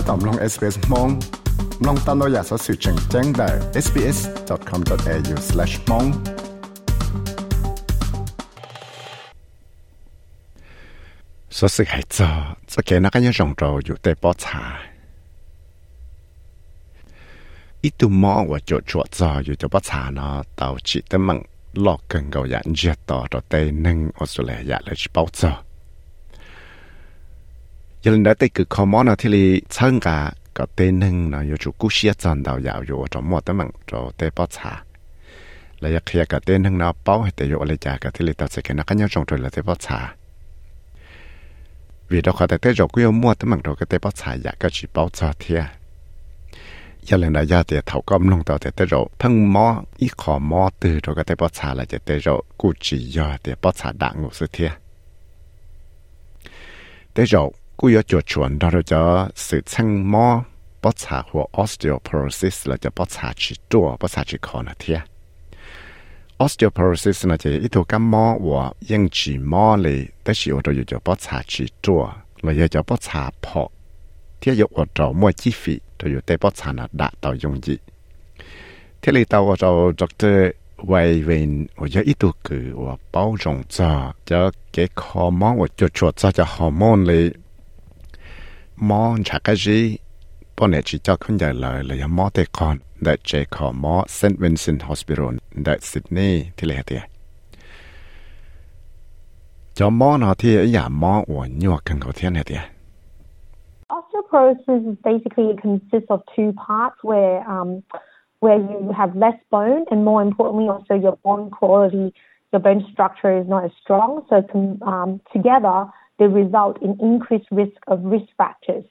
ถ้าตอมลง SBS มองลองตามเราอยากสอสื่อแจ้งแจ้งได้ sbs.com.au/mong สอสื่อให้จอจะเกนักยังจงโจอยู่แต่ปอชาอีตุมอว่าจดจวดจออยู่จะปอชาเนาะเตาจิตมังลอกกันเกายันเจียต่อตัวเตนึงออสเตรเลียเลยชิปอจอ giờ lên đó tới cứ khó thì lì chân cả có tên nâng nó yêu chú cú xia chân đầu dạo yêu cho mua tấm mạng cho tế bó xả là yêu kia tên nâng nó bao hết tế yêu lấy trả cả thì lì tao sẽ nó cá nhau trong là tế bó xả vì đó khỏi tế rồi cứ mua tấm mạng rồi cái tế bó xả cái chỉ bao cho thiệt chỉ giờ tế bó xả đặng ngủ sự thiệt tế rồi กูยอจดชวนเราจะสืบช่างมอปอดชาหัว osteoporosis เราจะปอดชาชิตัวปอดชาชิคอนะเทีย osteoporosis นะจะอีตัวกันมอว่ายังจีมอเลยแต่ชิวเรายู่จะปอดชาชิตัวเรายากจะปอดชาพอเทียอยู่อดเอามัวจีฟีเราอยู่แต่ปอดชานะดะต่อยงจีเทียเลยตัวเราดรไวเวนโอ้ยอีตัวคือว่าเป้าจงจ้าจะเกะบฮอมนว่าจดชดจะจะฮอร์โมนเลย mò chả cái gì bọn này chỉ cho không dài St. Vincent Hospital đại Sydney thế cho mò nó thì giả mò của nhiều cần cầu Osteoporosis basically consists of two parts where um, where you have less bone and more importantly also your bone quality, your bone structure is not as strong. So um, together they result in increased risk of wrist fractures.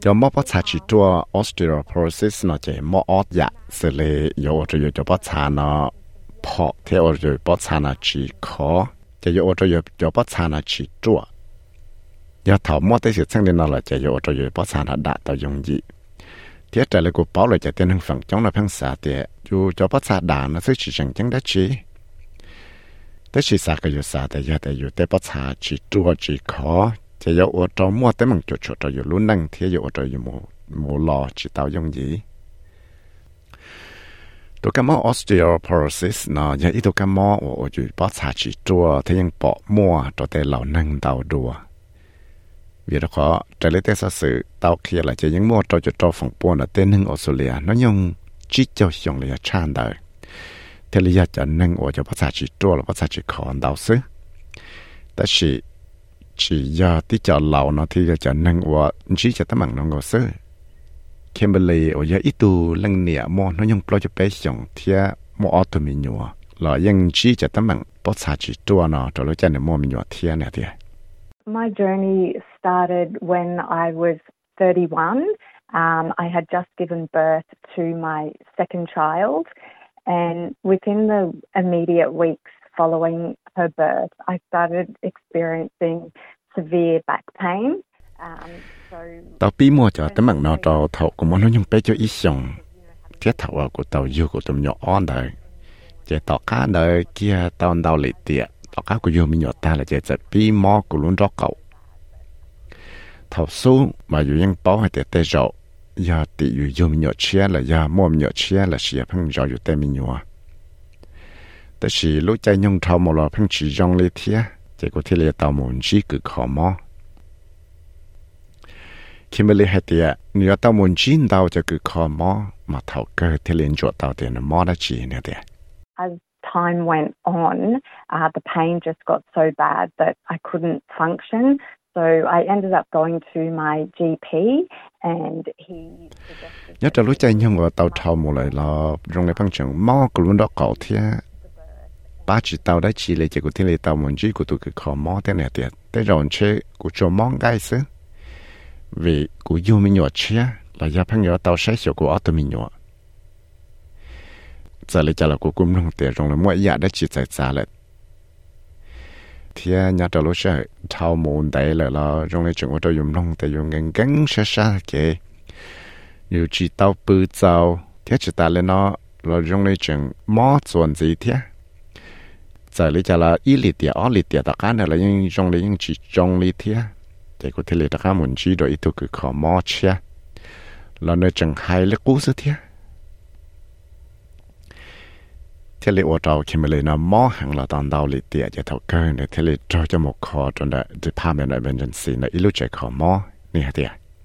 cho mò bắt chả chỉ to osteoporosis nó chỉ mò ót dạ xử lý yếu cho cho bắt chả nó phọ. Theo rồi bắt chả nó chỉ khó. Cho yếu cho cho bắt chả nó chỉ chua giờ thảo mò tới แต่ชีสาก็อยู่สาแต่ยาแต่อยู่แต่ปัสสาจีตัวจีคอจะอยู่อดจอมัวแต่มังจุดจุดจะอยู่ลุ้นนั่งเทียอยู่อดจออยู่หมูหมูรอจีเตายงยีตัวกมอ osteoporosis เนาะยังอีตัวกมอโอ้อยู่ปัสสาจีตัวที่ยังเปาะมัวตัวแต่เหล่านั่งเตาดัววีรขอจะเลเตสสือเตาเคียละจะยังมัวตัวจุดตัวฝั่งปวนเต้นหนึ่งออสเตรเลียน้อยงจิตเจ้าชงเลยชานได้ เทลียจะนึ่งว่าจะภาษาจีตัวหรือภาษาจีขอนดาวซึแต่สิจียาที่จะเหล่าเนาะที่จะนึ่งว่าชีจะต้องน้องก็ซึเคมเบลีโอยาอิตูลังเหนียมอนยังปล่อยจะไปส่งเทียมออตมิญัวหล่อยังชีจะต้องภาษาจีตัวเนาะตัวเราจะเนี่ยมอมิญัวเทียเนี่ยเดีย My journey started when I was 31. Um, I had just given birth to my second child. And within the immediate weeks following her birth, I started experiencing severe back pain. Um, tao bí mua cho tấm bằng nó cho thầu của nó nhung bé cho ít xong thiết thầu của tàu yêu của tụi nhỏ on đời. Chỉ tao cá đời kia tao đau lì tiệt tao cá của yêu mình nhỏ ta là chỉ chỉ bí mò của luôn đó cậu. Thầu số mà yêu những bao hay tiệt tê rộ giờ tỷ yêu yêu mình nhỏ chia là giờ mua mình nhỏ chia là xia phăng rồi yêu tê mình nhỏ แต่是ลูกใจยงทำมลอเพิ่งchỉยงเลยเทียเจ้าก็ที่เรียตามมุนจีกือขอมอคิมเบลีให้เตียเนื้อตามมุนจีนดาวจะกือขอมอมาเท่าเกิดที่เรียนจวดดาวเตียนมอได้จีเนี่ยเตีย As time went on, uh, the pain just got so bad that I couldn't function. So I ended up going to my GP and he suggested... Nhớ cho lúc chạy nhưng mà tàu thầu một lại là trong này phong trường mò của luôn đó cậu thiệt ba chỉ tàu đã chỉ lấy chỉ của thiên lý tàu muốn chỉ của tụi cái khó mò thế này thì tới rồi chế của cho mong cái sự vì của yêu mình nhỏ chia là gia phong nhỏ tàu sai số của ở tụi mình nhỏ. Giờ lấy cho là của cung nông tiền rồi mỗi nhà đã chỉ tại xa lại thì nhà trò lúc sẽ thao môn đấy là là trong này chúng tôi dùng nông tiền dùng ngân gắn sẽ xa kì nhiều chỉ tao bự tàu thế chỉ ta lên nó là trong này chúng mò chuẩn gì thế giờ lấy cho là ít lít tiền, ở lít tiền tất cả này là những trong lấy những chỉ trong lít thế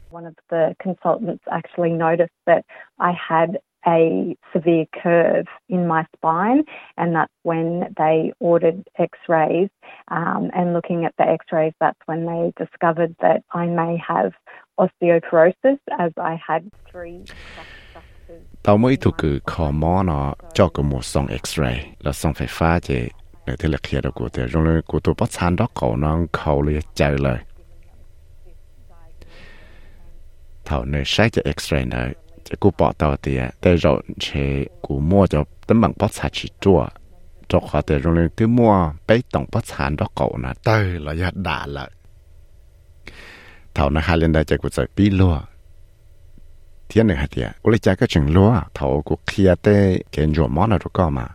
One of the consultants actually noticed that I had a severe curve in my spine, and that's when they ordered x rays. Um, and looking at the x rays, that's when they discovered that I may have osteoporosis, as I had three. Tao mới thuộc cứ khó mò nó, cho cái một song x-ray. Là song phải pha chứ để thế là kia đó của thế rồi của tôi bắt sàn đó, cậu nó cậu liền chạy lời thảo nơi sai cho x-ray này. Chỉ cú bỏ tao thì để rồi chế cú mua cho tấm bằng bắt sàn chỉ chua. Cho họ để rồi cứ mua bấy tổng bắt sàn đó cậu nó tới là ya đã lại. Thảo nó hai lên đây chỉ cú chạy bi thiên này hạt tiệt, tôi lấy cái chừng lúa, thầu của kia cái ruộng món mà,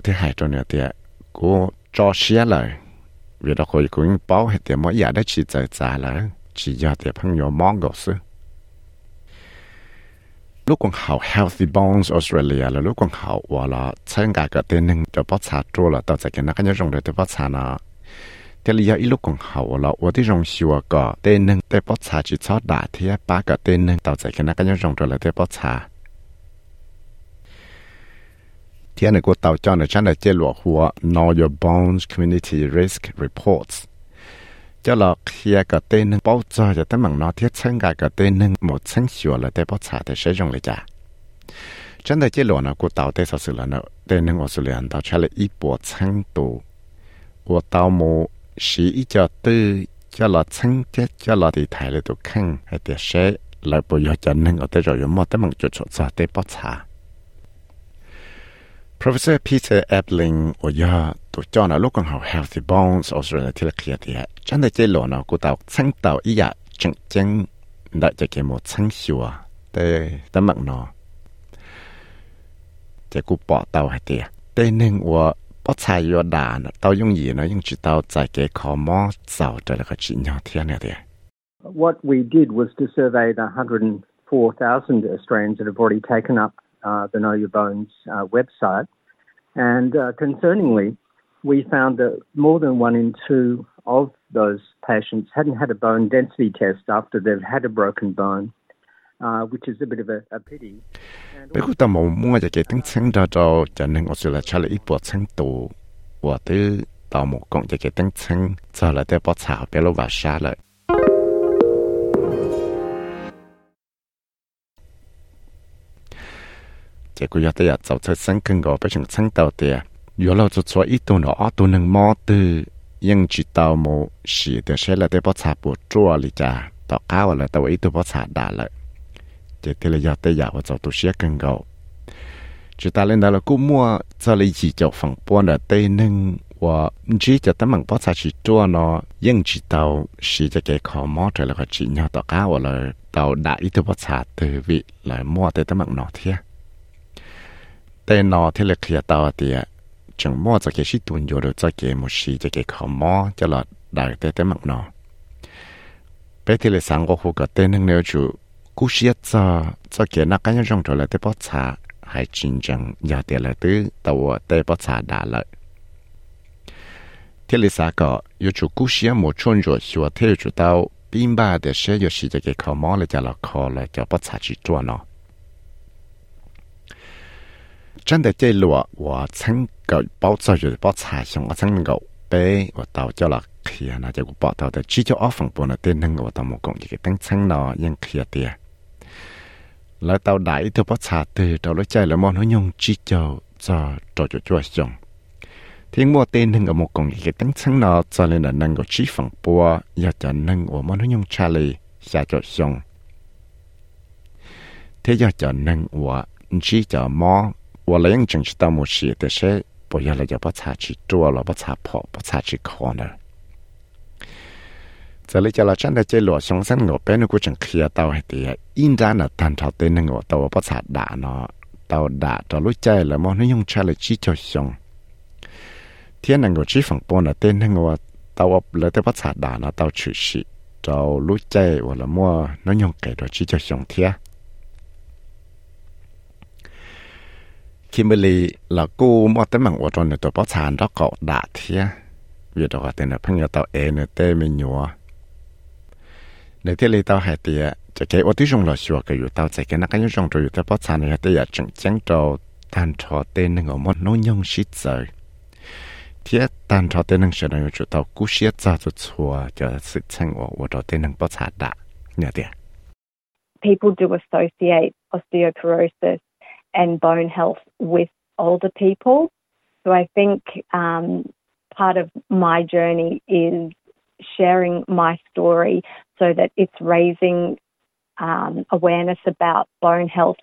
thấy cho nữa tiệt, cô cho xía lại, vì đó khỏi cũng bảo hết tiệt mỗi giờ đó lại, lúc học Healthy Bones Australia. Là lúc học là 参加个电能就不查做了，到这个那个用的就不查呢。thế lý do ít lúc còn hậu là ở đây rong xua có tên nâng tên bó trà chỉ cho đả thì ba cái tên nâng tạo giải cái nào cái nhau rong rồi là tên bó trà thì anh của tàu cho nó chắc là chế lộ hùa Know Your Bones Community Risk Reports cho là khi cái tên nâng bao giờ cho tên bằng nó thiết chân cái cái tên nâng một chân xua là tên bó trà thì sẽ rong lại chả chân là chế lộ nó của tàu tên sao sự là nó tên nâng ở sự liền tàu chắc là ít bộ chân tù của tàu một 是一家对叫了亲戚叫了的台里头看，还得说来不要叫能我得着有么得蒙就出做得不差。Professor Peter Ebling 我要都叫那陆港好 Healthy Bones Australia ที่ละเคียดี真的这罗呢，古到 sĩ cho tư cho là chăng chết cho là thì thải lại tụ khăn hay tiệt sẽ lại bộ giờ cho nên ở đây rồi mà tới mong chuột cho tới bắt xa Professor Peter Ebling ở giờ tụ cho nó lúc còn học healthy bones ở rồi thì là kia thì chẳng để chơi lộn nó cô tao chăng tao ý dạ chẳng chẳng đại cho cái một chăng sửa tới tới mặn nó chỉ cô bỏ tao hay tiệt tên nên của 不才有大呢，到用意呢，用知道在给考毛早的那个治疗天了的。What we did was to survey the 104,000 Australians that have already taken up uh, the Know Your Bones uh, website. And uh, concerningly, we found that more than one in two of those patients hadn't had a bone density test after they've had a broken bone. Beku ta mong mong ja cái ting chang da cho ja neng o sula cha le i po chang to wa te ta mo kong ja cái ting chang cha la te po cha pe lo ba sha le Ke ku ya te ya chao chai sang keng go pe chung chang tao te yo lo chu cho i to no a to neng mo te yang chi tao mo shi te she la te po cha po tro li cha ta ka wa la ta wa i to po 到高了到一度波茶打了。chỉ thế là giờ tới giờ và cho tôi sẽ cần cầu chỉ ta lên đó là cú mua cho lấy chỉ cho phòng buôn là tây nâng và chỉ cho tấm bằng bát chỉ chua nó nhưng chỉ tàu chỉ cho cái khó mò trở là chỉ nhau tàu cá và là tàu đã ít bát xả từ vị là mua tới tấm bằng nó thế tây nó thế là kia tàu thì chẳng mua cho cái sĩ tuần rồi được cho cái một sĩ cho cái khó mò cho là đại tới tấm bằng nó bây giờ là sáng có Cú xiết cho cho kia nó cái trong trở lại tế bó trà hay chính chẳng giờ tiền lại tứ tàu tế bó trà đã lợi thế lý xã có yêu chủ cú xiết một chôn rồi xua theo chủ tàu bin ba để sẽ yêu xí cho cái khó mò lại cho là khó lại cho bó trà chỉ chua nó chân để chơi lụa và chân cái bao giờ rồi bó trà xong ở chân gạo bé và tàu cho là kia nó cho bỏ tàu để chỉ cho ở phòng bộ nó tên năng của tàu một công cái tăng chân nó ยัง kia tiền là tàu đại từ bắt xả từ tàu lối chạy là món nó nhung chỉ cho cho cho cho cho xong thiên mua tên hưng ở một công cái tăng sáng nọ, cho nên là nâng của chi phẳng bùa giờ cho nâng của món nó nhung Charlie xa cho xong thế giờ cho nâng của chỉ cho mò của lấy những chân chỉ tao một sự để sẽ bây giờ là cho bắt xả chỉ tua là bắt xả phò bắt xả chỉ khó nữa giờ lấy cho là chân để chơi lụa sống sinh ngộ bên của chẳng kia tàu hay thì in ra là thành thảo tên ngộ tàu bắt sạt đá nó. Tàu đá cho lúc chơi là món nó dùng chơi là chỉ cho sống thiên là ngộ chỉ phẳng bốn là tên ngộ tao lấy tới bắt sạt đà nó tao chửi xị cho lũ chạy hoặc là mua nó nhung kể đó chỉ cho xong thiệt Kimberly là cô mua tới mạng của tôi nữa tôi bắt sàn đó, cậu đã thiệt vì đó tên là 朋友 tao e nữa tên mình nhua nếu thế lý tao hay tiệt chỉ cái ở tí trong là sửa cái อยู่ tao chỉ cái nó cái trong rồi tao bắt sàn này tiệt chẳng chẳng cho tan trò tên nó một nó nhung xịt rồi thiết tan trò tên năng sử dụng chủ tàu cú xiết ra cho chùa cho sự chân của của trò tên năng bắt sát đã nhớ tiền People do associate osteoporosis and bone health with older people. So I think um, part of my journey is sharing my story so that it's raising um, awareness about bone health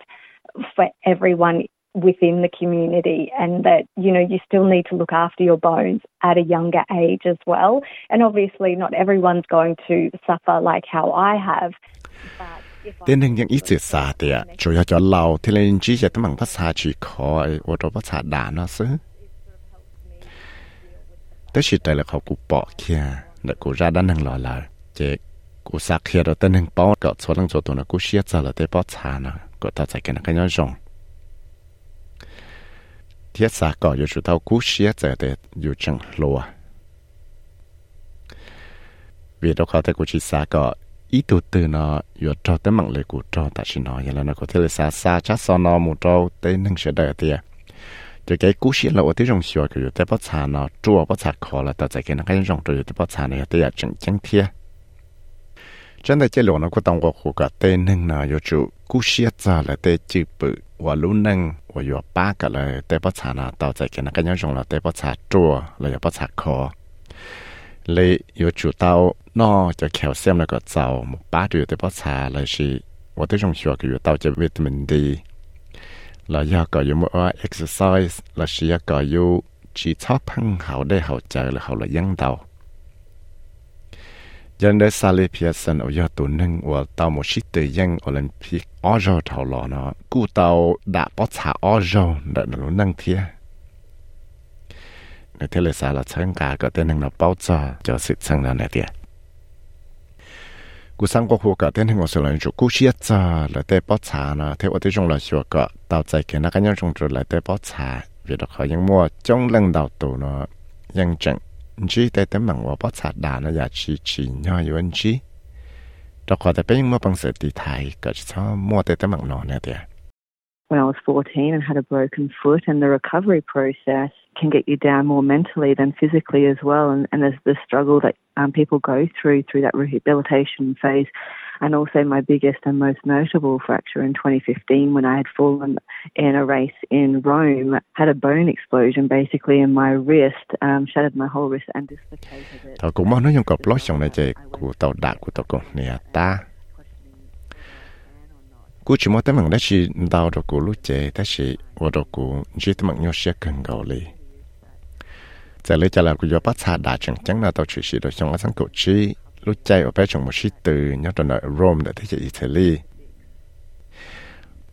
for everyone within the community and that you know you still need to look after your bones at a younger age as well and obviously not everyone's going to suffer like how I have tên hình những ít sự xa thì chủ yếu cho lâu thì lên chỉ cho tấm bằng phát xa chỉ khỏi ô tô phát xa đá nó xứ tới chỉ tại là họ cụ bỏ kia để cụ ra đá năng lò là chỉ cụ sạc kia rồi tên hình bao cỡ số lăng số tụi nó cụ xiết ra là tới bỏ xa nó cụ ta chạy cái nó cái nhau rong thiết xã cóอยู่chủ tàu cú xía giờ đểอยู่chẳng lúa vì กูสักเฮียเราเต้นหนึ่งป๊อดก็ส่วนหลังตัวตัวนะกูเชียดซะเราเต้ป๊อดชานะก็ตัดใจกันกันย้อนจงเทียสาก็อยู่ชุดเท่ากูเชียดใจเตอยู่จังลัววีดอกเขาแต่กูชิสาก็อีตัวตื่นเนาะอยู่จอแต่มังเลยกูจอแต่ชินอยแล้วนะกูเทเลสาซาชัดสอนอมูจอเต้นหนึ่งเฉยเดียเตียจะแกกูเชียดเราที่จงชัวก็อยู่แต่ป๊อดชานะจัวป๊อดชาคอแล้วตัดใจกันกันย้อนจงอยู่แต่ป๊อดชาเนี่ยเตียจังจังเทีย จันได้เจหลวนะก็ต้องว่าขู่กับเตนึงนะยจูกูเชียจ้าละเต้จีบว่าลุ้นนึงว่าอยู่ป้ากันเลยเต้ภาษาน้าต่อใจกันนะกยังชงละเต้ภาษาจัวเลยภาชาคอเลยยจูเต้านอจะแคลเสียมแล้วก็เจ้าป้าดูเต้ภาษาเลยชีว่าที่ชงชัวก็อยู่เต้าจะวิตามินดีเราอยากก็อยู่ว่า exercise เราชียก็อยู่ชีชอบพังเขาได้เขาใจแล้วเขาเลยยังเต้า dân đỡ xa ở do tổ nâng của tàu một chiếc Olympic ở rô nó cụ tàu đã bó xả ở rô đã nó nâng thia nếu thế là xa có tên nâng nó bao giờ cho sự là này tiền cú sang qua khu cả tên hình của sự là chủ cú chia cho là tế bó xả nó thế ở thế trong là sửa cả tàu chạy kia trong rồi là tế bó xả vì đó khỏi những mua trong lần đầu tổ nó dân chẳng When I was 14 and had a broken foot, and the recovery process can get you down more mentally than physically as well. And, and there's the struggle that um, people go through through that rehabilitation phase and also my biggest and most notable fracture in 2015 when I had fallen in a race in Rome, had a bone explosion basically in my wrist, um, shattered my whole wrist and dislocated it. Lúc chạy ở bên trong một sĩ từ nhớ trong ở Rome để thấy Italy.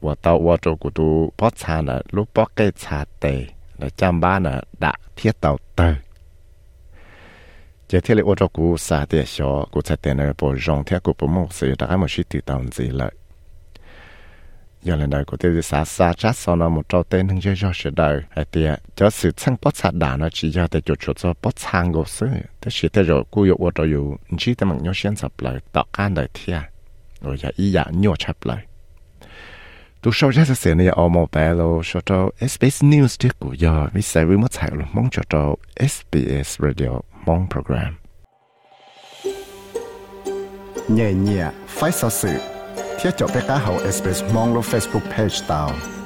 Và tàu và chỗ của tôi bắt xa là lúc bắt cái xa tệ là chăm ba là đã thiết tàu tờ. Chỉ thiết lý ô tô của xa tệ xó, của xa này bộ rong thiết của bộ mong sự đã một sĩ từ tàu gì lợi giờ lần đầu của tôi xa xa chắc sau nó một trâu tên hưng chơi cho sự đời hay tiệt cho sự sang bớt sạt đà nó chỉ cho tôi chuột chuột cho bớt sang gốc sự tôi chỉ thế rồi cú yêu ở yêu chỉ để mình nhớ xuyên sập lại tạo can đời thiệt rồi giờ ý dạng nhớ chập lại tôi sau chắc sẽ này ở một bé lo cho cho SBS News trước của giờ vì sẽ với mất chạy luôn mong cho cho SBS Radio mong program nhẹ nhẹ, phải sao sự. ที่จะไปก้าเฮาเอสเปซมองลง